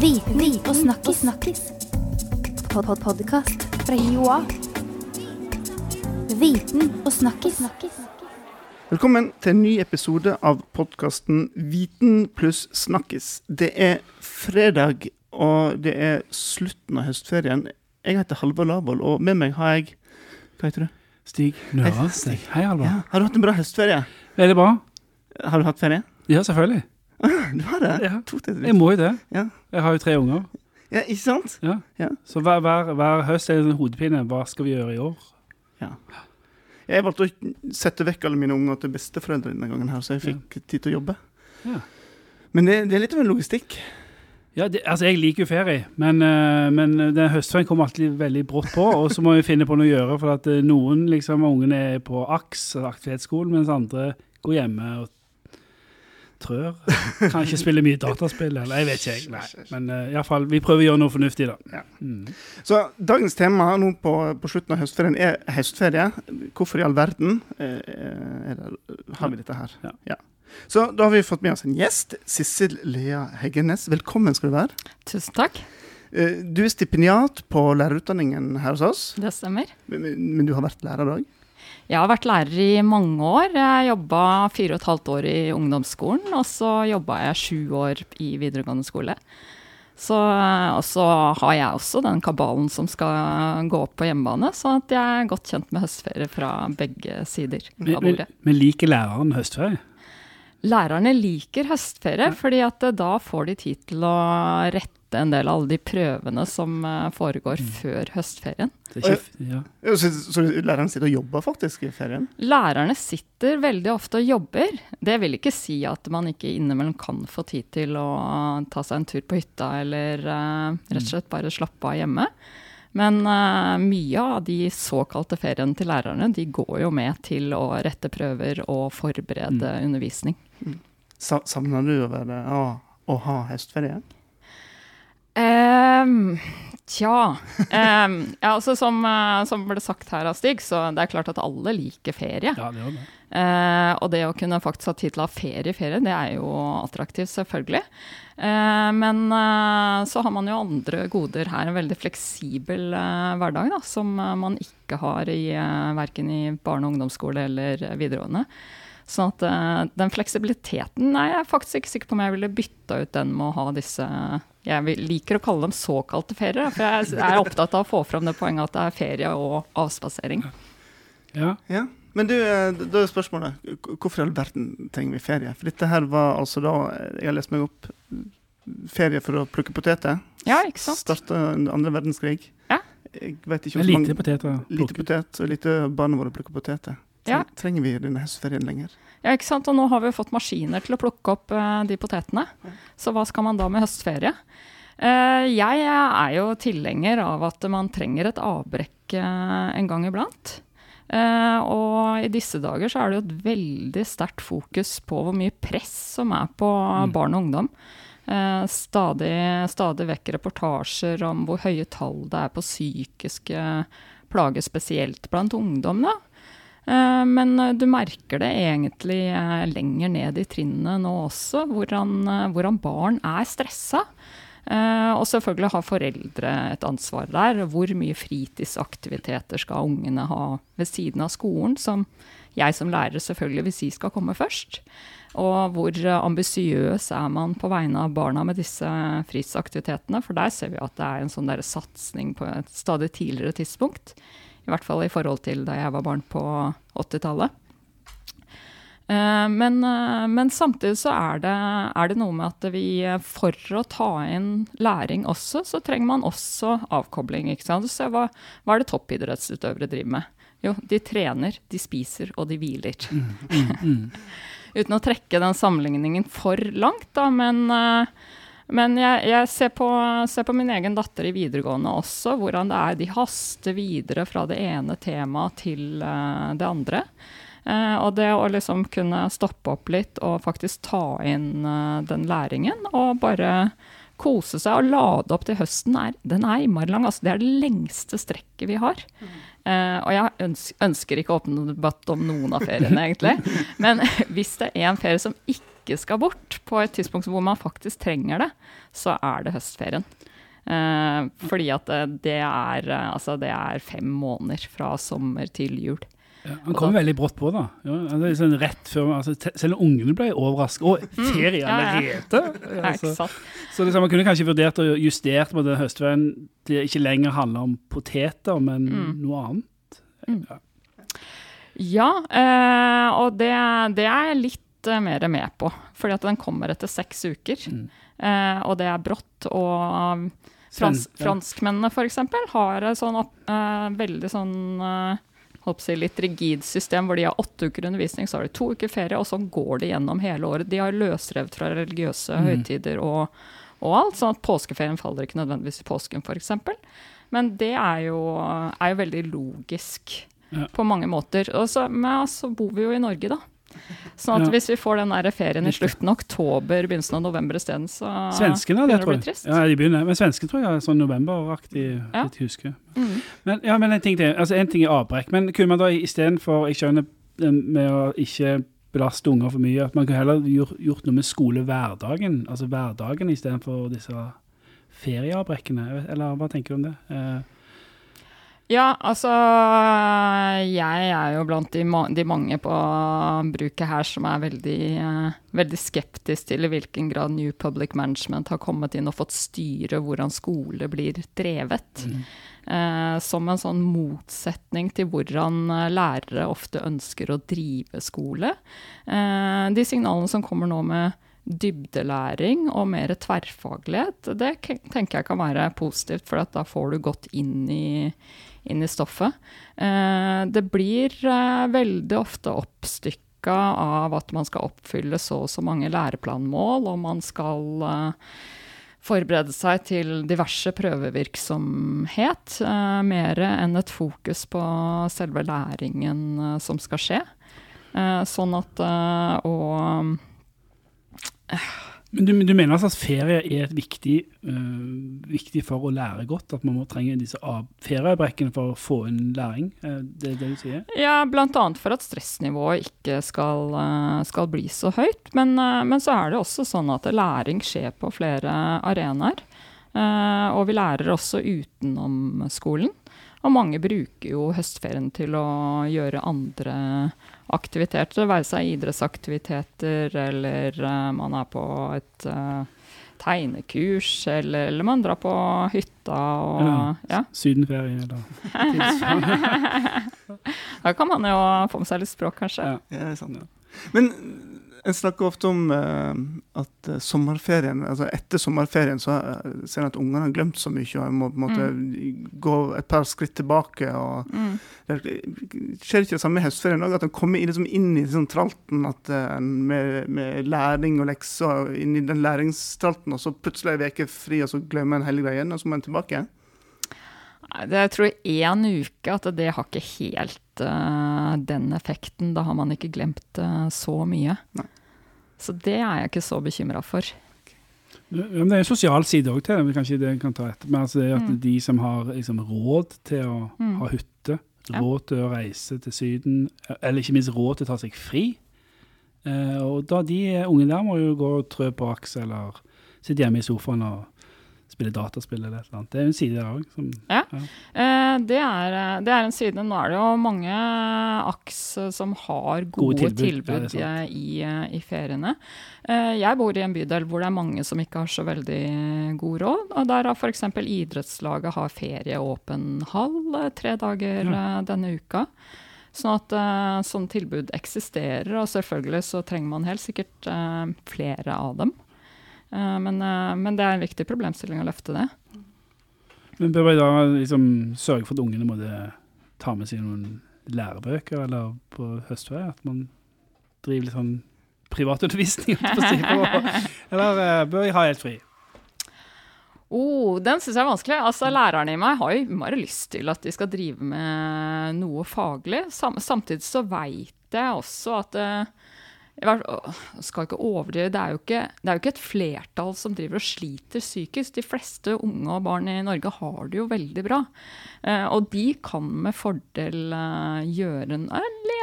Viten og snakkis. snakkis. Pod -pod Podkast fra Joa. Viten og snakkis. Velkommen til en ny episode av podkasten Viten pluss snakkis. Det er fredag, og det er slutten av høstferien. Jeg heter Halvor Lavoll, og med meg har jeg Hva heter du? Stig Hei, Nøra. Stig. Hei, Halvor. Ja, har du hatt en bra høstferie? Veldig bra. Har du hatt ferie? Ja, selvfølgelig. Du har det? Ja. To til Jeg må jo det. Ja. Jeg har jo tre unger. ja, ikke sant? Ja. Ja. Så hver, hver, hver høst er det en hodepine. Hva skal vi gjøre i år? Jeg valgte å sette vekk alle mine unger til besteforeldre denne gangen, her, så jeg fikk tid til å jobbe. Ja. Men det, det er litt av en logistikk. Ja, det, altså Jeg liker jo ferie, men, eh, men den høstferien kommer alltid veldig brått på. Og så må vi finne på noe å gjøre, for at eh, noen liksom, av ungene er på AKS, aktivitetsskolen, mens andre går hjemme og trør. Kan ikke spille mye dataspill, eller jeg vet ikke. jeg. Nei. Men uh, iallfall, vi prøver å gjøre noe fornuftig, da. Ja. Mm. Så dagens tema nå på, på slutten av høstferien er høstferie. Hvorfor i all verden eh, er det, har vi dette her? Ja. Så da har vi fått med oss en gjest. Sissel Lea Heggenes, velkommen skal du være. Tusen takk. Eh, Du er stipendiat på lærerutdanningen her hos oss, Det stemmer. men, men du har vært lærer òg? Jeg har vært lærer i mange år. Jeg jobba fire og et halvt år i ungdomsskolen, og så jobba jeg sju år i videregående skole. Så, og så har jeg også den kabalen som skal gå opp på hjemmebane, så at jeg er godt kjent med høstferie fra begge sider Men, av bordet. men liker læreren høstferie? Lærerne liker høstferie, fordi at eh, da får de tid til å rette en del av alle de prøvene som foregår foregår før høstferien. Det er ikke, ja. Så, så læreren sitter og jobber faktisk i ferien? Lærerne sitter veldig ofte og jobber. Det vil ikke si at man ikke innimellom kan få tid til å ta seg en tur på hytta, eller uh, rett og slett bare slappe av hjemme. Men uh, mye av de såkalte feriene til lærerne, de går jo med til å rette prøver og forberede undervisning. Mm. savner du å, være, å, å ha høstferie? Ehm, tja um, ja, altså som, eh, som ble sagt her av Stig, så det er klart at alle liker ferie. ja, det det. Uh, og det å kunne faktisk ha tid til å ha ferie i ferie, det er jo attraktivt, selvfølgelig. Uh, men uh, så har man jo andre goder her. En veldig fleksibel hverdag, da, som man ikke har i verken i barne- og ungdomsskole eller videregående. Sånn at den fleksibiliteten er jeg faktisk ikke sikker på om jeg ville bytta ut den med å ha disse Jeg liker å kalle dem såkalte ferier, for jeg er opptatt av å få fram det poenget at det er ferie og avspasering. Ja. Ja. Men du, eh, da er spørsmålet hvorfor i all verden trenger vi ferie? For dette her var altså da eh, Jeg har lest meg opp. Ferie for å plukke poteter. Ja, ikke sant? Starta andre verdenskrig. Ja. Jeg vet ikke om så lite mange poteter. Lite potet, og lite barna våre plukker poteter. Ja. Trenger vi denne høstferien lenger? Ja, ikke sant? Og nå har vi jo fått maskiner til å plukke opp uh, de potetene. Så hva skal man da med høstferie? Uh, jeg er jo tilhenger av at man trenger et avbrekk uh, en gang iblant. Og i disse dager så er det jo et veldig sterkt fokus på hvor mye press som er på barn og ungdom. Stadig, stadig vekk reportasjer om hvor høye tall det er på psykiske plager, spesielt blant ungdom. da. Eh, Men eh, du merker det egentlig eh, lenger ned i trinnene nå også, hvordan, hvordan barn er stressa. Og selvfølgelig har foreldre et ansvar der. Hvor mye fritidsaktiviteter skal ungene ha ved siden av skolen, som jeg som lærer selvfølgelig vil si skal komme først. Og hvor ambisiøs er man på vegne av barna med disse fritidsaktivitetene? For der ser vi at det er en sånn satsing på et stadig tidligere tidspunkt. I hvert fall i forhold til da jeg var barn på 80-tallet. Eh, Men, eh, men samtidig så er det, er det noe med at vi eh, for å ta inn læring også, så trenger man også avkobling. ikke sant? Så hva, hva er det toppidrettsutøvere driver med? Jo, de trener, de spiser og de hviler. Uten å trekke den sammenligningen for langt, da, men, men jeg, jeg ser, på, ser på min egen datter i videregående også, hvordan det er de haster videre fra det ene temaet til eh, det andre. Eh, og det å liksom kunne stoppe opp litt og faktisk ta inn eh, den læringen, og bare kose seg og lade opp til høsten, er, den er innmari lang. Altså, det er det lengste strekket vi har. Uh, og jeg ønsker, ønsker ikke å åpne debatt om noen av feriene, egentlig. Men hvis det er en ferie som ikke ikke skal bort på et tidspunkt hvor man faktisk trenger det, så er det høstferien. Eh, fordi at det, det, er, eh, altså det er fem måneder fra sommer til jul. Ja, han kom veldig brått på, da. Ja, det sånn rett før, altså, selv ungene ble overrasket. Å, ferie Mm. ja, allerede? Altså, så liksom, man kunne kanskje vurdert å justere på den høstferien til det ikke lenger handler om poteter, men Mm. noe annet. Ja, eh, og det, det er jeg litt mer med på. Fordi at den kommer etter seks uker. Mm. Eh, og det er brått. Og frans, franskmennene f.eks. har et sånn eh, veldig sånn eh, litt rigid system hvor de har åtte uker undervisning, så har de to uker ferie, og sånn går de gjennom hele året. De har løsrevet fra religiøse Mm. høytider og, og alt, sånn at påskeferien faller ikke nødvendigvis i påsken f.eks. Men det er jo, er jo veldig logisk Ja. på mange måter. Og så, men så bor vi jo i Norge, da. Sånn at Ja. hvis vi får den der ferien i slutten av oktober, begynnelsen av november isteden, så Svenskene, det tror jeg. Ja, de begynner. Men svenskene tror jeg er sånn novemberaktig, Ja. litt husker. Mm. Men, ja, men en ting til. Altså, en ting er avbrekk. Men kunne man da istedenfor Jeg skjønner med å ikke belaste unger for mye, at man kunne heller gjort, gjort noe med skolehverdagen, altså hverdagen istedenfor disse ferieavbrekkene? Eller hva tenker du om det? Eh, Ja, altså Jeg er jo blant de, ma de mange på bruket her som er veldig, eh, veldig skeptisk til i hvilken grad New Public Management har kommet inn og fått styre hvordan skole blir drevet. Eh, som en sånn motsetning til hvordan eh, lærere ofte ønsker å drive skole. Eh, de signalene som kommer nå med dybdelæring og mer tverrfaglighet, det tenker jeg kan være positivt, for at da får du godt inn i, inn i stoffet. Eh, det blir eh, veldig ofte oppstykka av at man skal oppfylle så og så mange læreplanmål, og man skal eh, forberede seg til diverse prøvevirksomhet, mer enn et fokus på selve læringen som skal skje. Sånn at og Men du, du mener altså at ferie er viktig, uh, viktig for å lære godt? At man må trenge disse feriebrekkene for å få inn læring? Uh, Det er det du sier? Ja, bl.a. for at stressnivået ikke skal, uh, skal bli så høyt. Men, eh, men så er det også sånn at læring skjer på flere arenaer. Og vi lærer også utenom skolen. Og mange bruker jo høstferien til å gjøre andre aktiviteter, det være seg idrettsaktiviteter, eller eh, man er på et uh, tegnekurs, eller, eller man drar på hytta og Ja. ja. Sydenferie, eller? Da kan man jo få med seg litt språk, kanskje. Ja. Ja, det er sant. Men en snakker ofte om uh, at eh, sommerferien, altså etter sommerferien så eh, ser en at ungene har glemt så mye og må på en måte gå et par skritt tilbake. og Mm. det Skjer ikke det samme i høstferien òg? At en kommer liksom inn i sånn tralten at, uh, med, med læring og lekser, inn i den læringstralten, og så plutselig er ei uke fri, og så glemmer en hele greia igjen, og så må en tilbake? Jeg tror én uke at det har ikke helt uh, den effekten. Da har man ikke glemt uh, så mye. Nei. Så det er jeg ikke så bekymra for. Okay. men det er en sosial side òg til det. Kanskje det kan ta etter. Men altså det er at Mm. de som har liksom, råd til å Mm. ha hytte, råd til å reise til Syden, eller ikke minst råd til å ta seg fri uh, Og da de unge der må jo gå og trø på aks eller sitte hjemme i sofaen og spille dataspill eller et eller annet. Det er jo en side der òg. Eh, det, er, eh, det er en side. Nå er det jo mange AKS eh, som har gode, Gode tilbud, tilbud, ja, eh, i, i feriene. Eh, jeg bor i en bydel hvor det er mange som ikke har så veldig god råd. Og der har f.eks. idrettslaget har ferieåpen hall eh, tre dager ja. denne uka. Sånn at uh, sånn tilbud eksisterer, og selvfølgelig så trenger man helt sikkert uh, flere av dem. Eh, men, eh, men det er en viktig problemstilling å løfte det. Men bør vi da liksom sørge for at ungene måtte ta med seg noen lærebøker eller på høstferie? At man driver litt sånn privatundervisning? Eller eh, bør vi ha helt fri? Oh, den syns jeg er vanskelig. Altså, Lærerne i meg har jo innmari lyst til at de skal drive med noe faglig. Sam samtidig så veit jeg også at åh, skal ikke overdrive, det er, jo ikke, det er jo ikke et flertall som driver og sliter psykisk. De fleste unge og barn i Norge har det jo veldig bra. Eh, og de kan med fordel eh, gjøre en,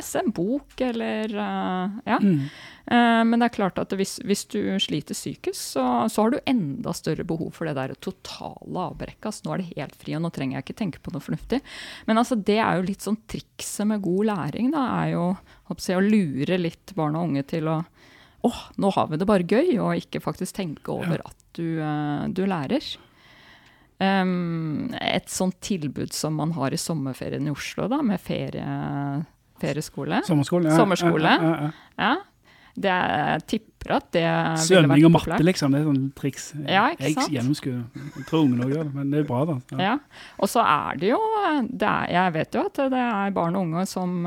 lese en bok eller eh, ja. Mm. Eh, men det er klart at hvis, hvis du sliter psykisk, så, så, har du enda større behov for det der totale avbrekket. Altså, nå er det helt fri, og nå trenger jeg ikke tenke på noe fornuftig. Men altså, det er jo litt sånn trikset med god læring, da, er jo jeg, å lure litt barn og unge til å åh, nå har vi det bare gøy, og ikke faktisk tenke over at du, uh, du lærer. Um, et sånt tilbud som man har i sommerferien i Oslo, da, med ferie, ferieskole. Sommerskole, ja. Sommerskole. Ja. Det, jeg tipper at det Svømming og matte, liksom. Det er sånn triks. Ja, ikke sant? Jeg gjennomskuer. Jeg tror ungene òg gjør det, men det er bra, da. Ja. ja. Og så er det jo det er, Jeg vet jo at det er barn og unge som,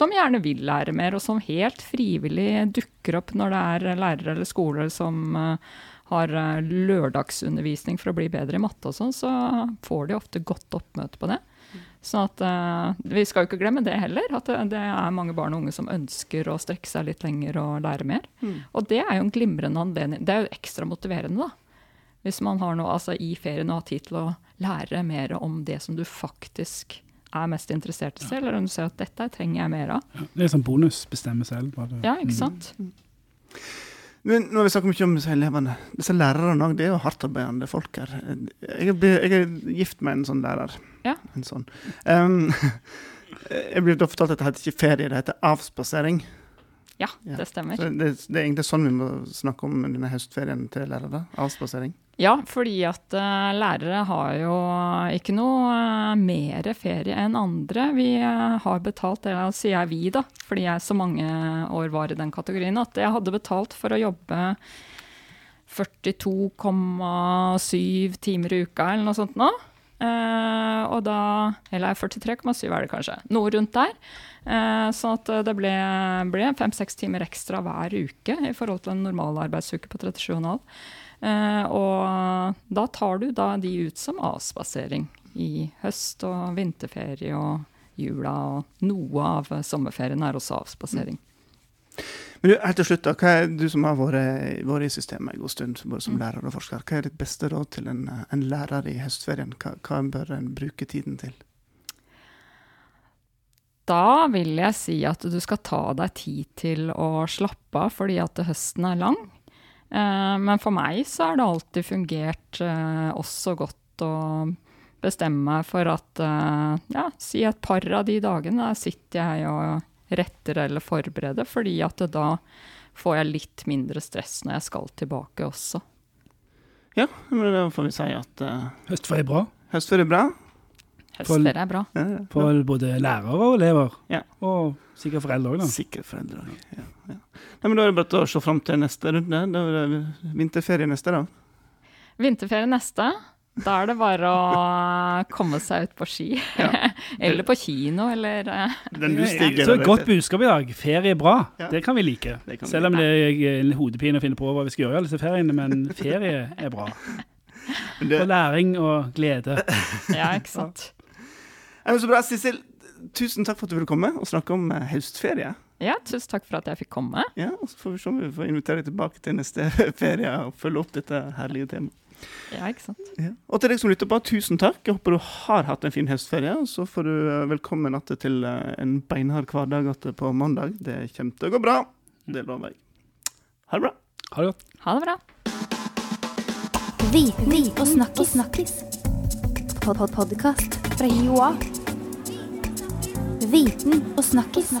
som gjerne vil lære mer, og som helt frivillig dukker opp når det er lærere eller skoler som har lørdagsundervisning for å bli bedre i matte og sånn, så får de ofte godt oppmøte på det. Så at, uh, vi skal jo ikke glemme det heller, at det, det, er mange barn og unge som ønsker å strekke seg litt lenger og lære mer. Mm. Og det er jo en glimrende anledning. Det er jo ekstra motiverende, da. Hvis man har noe altså, i ferien og har tid til å lære mer om det som du faktisk er mest interessert i selv, eller om du ser at dette trenger jeg mer av. Ja, det er sånn bonus, bestemme selv. Bare. Ja, ikke sant. Mm. Men nå har vi snakket mye om disse elevene. Disse lærerne òg, det er jo hardtarbeidende folk her. Jeg er, jeg er gift med en sånn lærer. Ja. En sånn. Um, jeg blir da fortalt at det heter ikke ferie, det heter avspasering. Ja, det stemmer. Så det, det, er egentlig sånn vi må snakke om denne høstferien til lærere? Avspasering? Ja, fordi at uh, lærere har jo ikke noe uh, mer ferie enn andre. Vi uh, har betalt, det sier jeg vi, da, fordi jeg så mange år var i den kategorien, at jeg hadde betalt for å jobbe 42,7 timer i uka eller noe sånt nå. Uh, og da Eller 43,7 er det kanskje. Noe rundt der. Uh, så at det ble, ble fem-seks timer ekstra hver uke i forhold til en normal arbeidsuke på 37,5. Uh, og da tar du da de ut som avspasering i høst og vinterferie og jula. Og noe av sommerferien er også avspasering. Men du, helt til slutt, da, hva er Du som har vært, vært i systemet en god stund, både som mm. lærer og forsker. Hva er ditt beste råd til en, en lærer i høstferien? Hva, hva, bør en bruke tiden til? Da vil jeg si at du skal ta deg tid til å slappe av, fordi at høsten er lang. Eh, men for meg så har det alltid fungert eh, også godt å bestemme meg for at eh, ja, si et par av de dagene sitter jeg og retter eller forberede, fordi at da får jeg litt mindre stress når jeg skal tilbake også. Ja, men da får vi si at uh, Høstferie er bra. Høstferie er bra. Høstferie er bra. Ja, ja. For både lærere og elever. Ja. Og sikkert foreldre òg, da. Sikkert foreldre òg, ja. ja. Nei, men Da er det bare å se fram til neste runde. Da er det vinterferie neste, da. Vinterferie neste. Da er det bare å komme seg ut på ski. Ja. eller på kino, eller eh. Så et godt budskap i dag. Ferie er bra. Ja. Det kan vi like. Kan Selv om det er en hodepine å finne på hva vi skal gjøre i alle disse feriene, men ferie er bra. Det... Og læring og glede. Ja, ikke sant. Ja. Så bra, Sissel. Tusen takk for at du ville komme og snakke om eh, høstferie. Ja, tusen takk for at jeg fikk komme. Ja, og Så får vi se om vi får invitere deg tilbake til neste ferie og følge opp dette herlige temaet. Ja, ikke sant. Ja. Og til deg som lytter på, tusen takk. Jeg håper du har hatt en fin høstferie. Så får du eh, velkommen igjen til eh, en beinhard hverdag på mandag. Det kommer til å gå bra. Det lover jeg. Ha det bra. Ha det godt. Ha det bra. Viten og snakkis. snakkis. Pod -pod Podkast fra Joa. Viten og snakkis.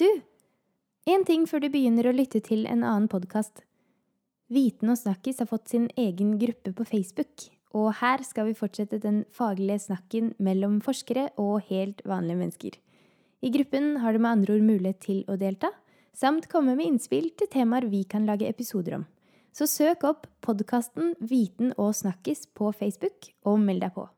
Du, en ting før du begynner å lytte til en annen podkast. Viten og Snakkis har fått sin egen gruppe på Facebook, og her skal vi fortsette den faglige snakken mellom forskere og helt vanlige mennesker. I gruppen har du med andre ord mulighet til å delta, samt komme med innspill til temaer vi kan lage episoder om. Så søk opp podkasten Viten og Snakkis på Facebook, og meld deg på.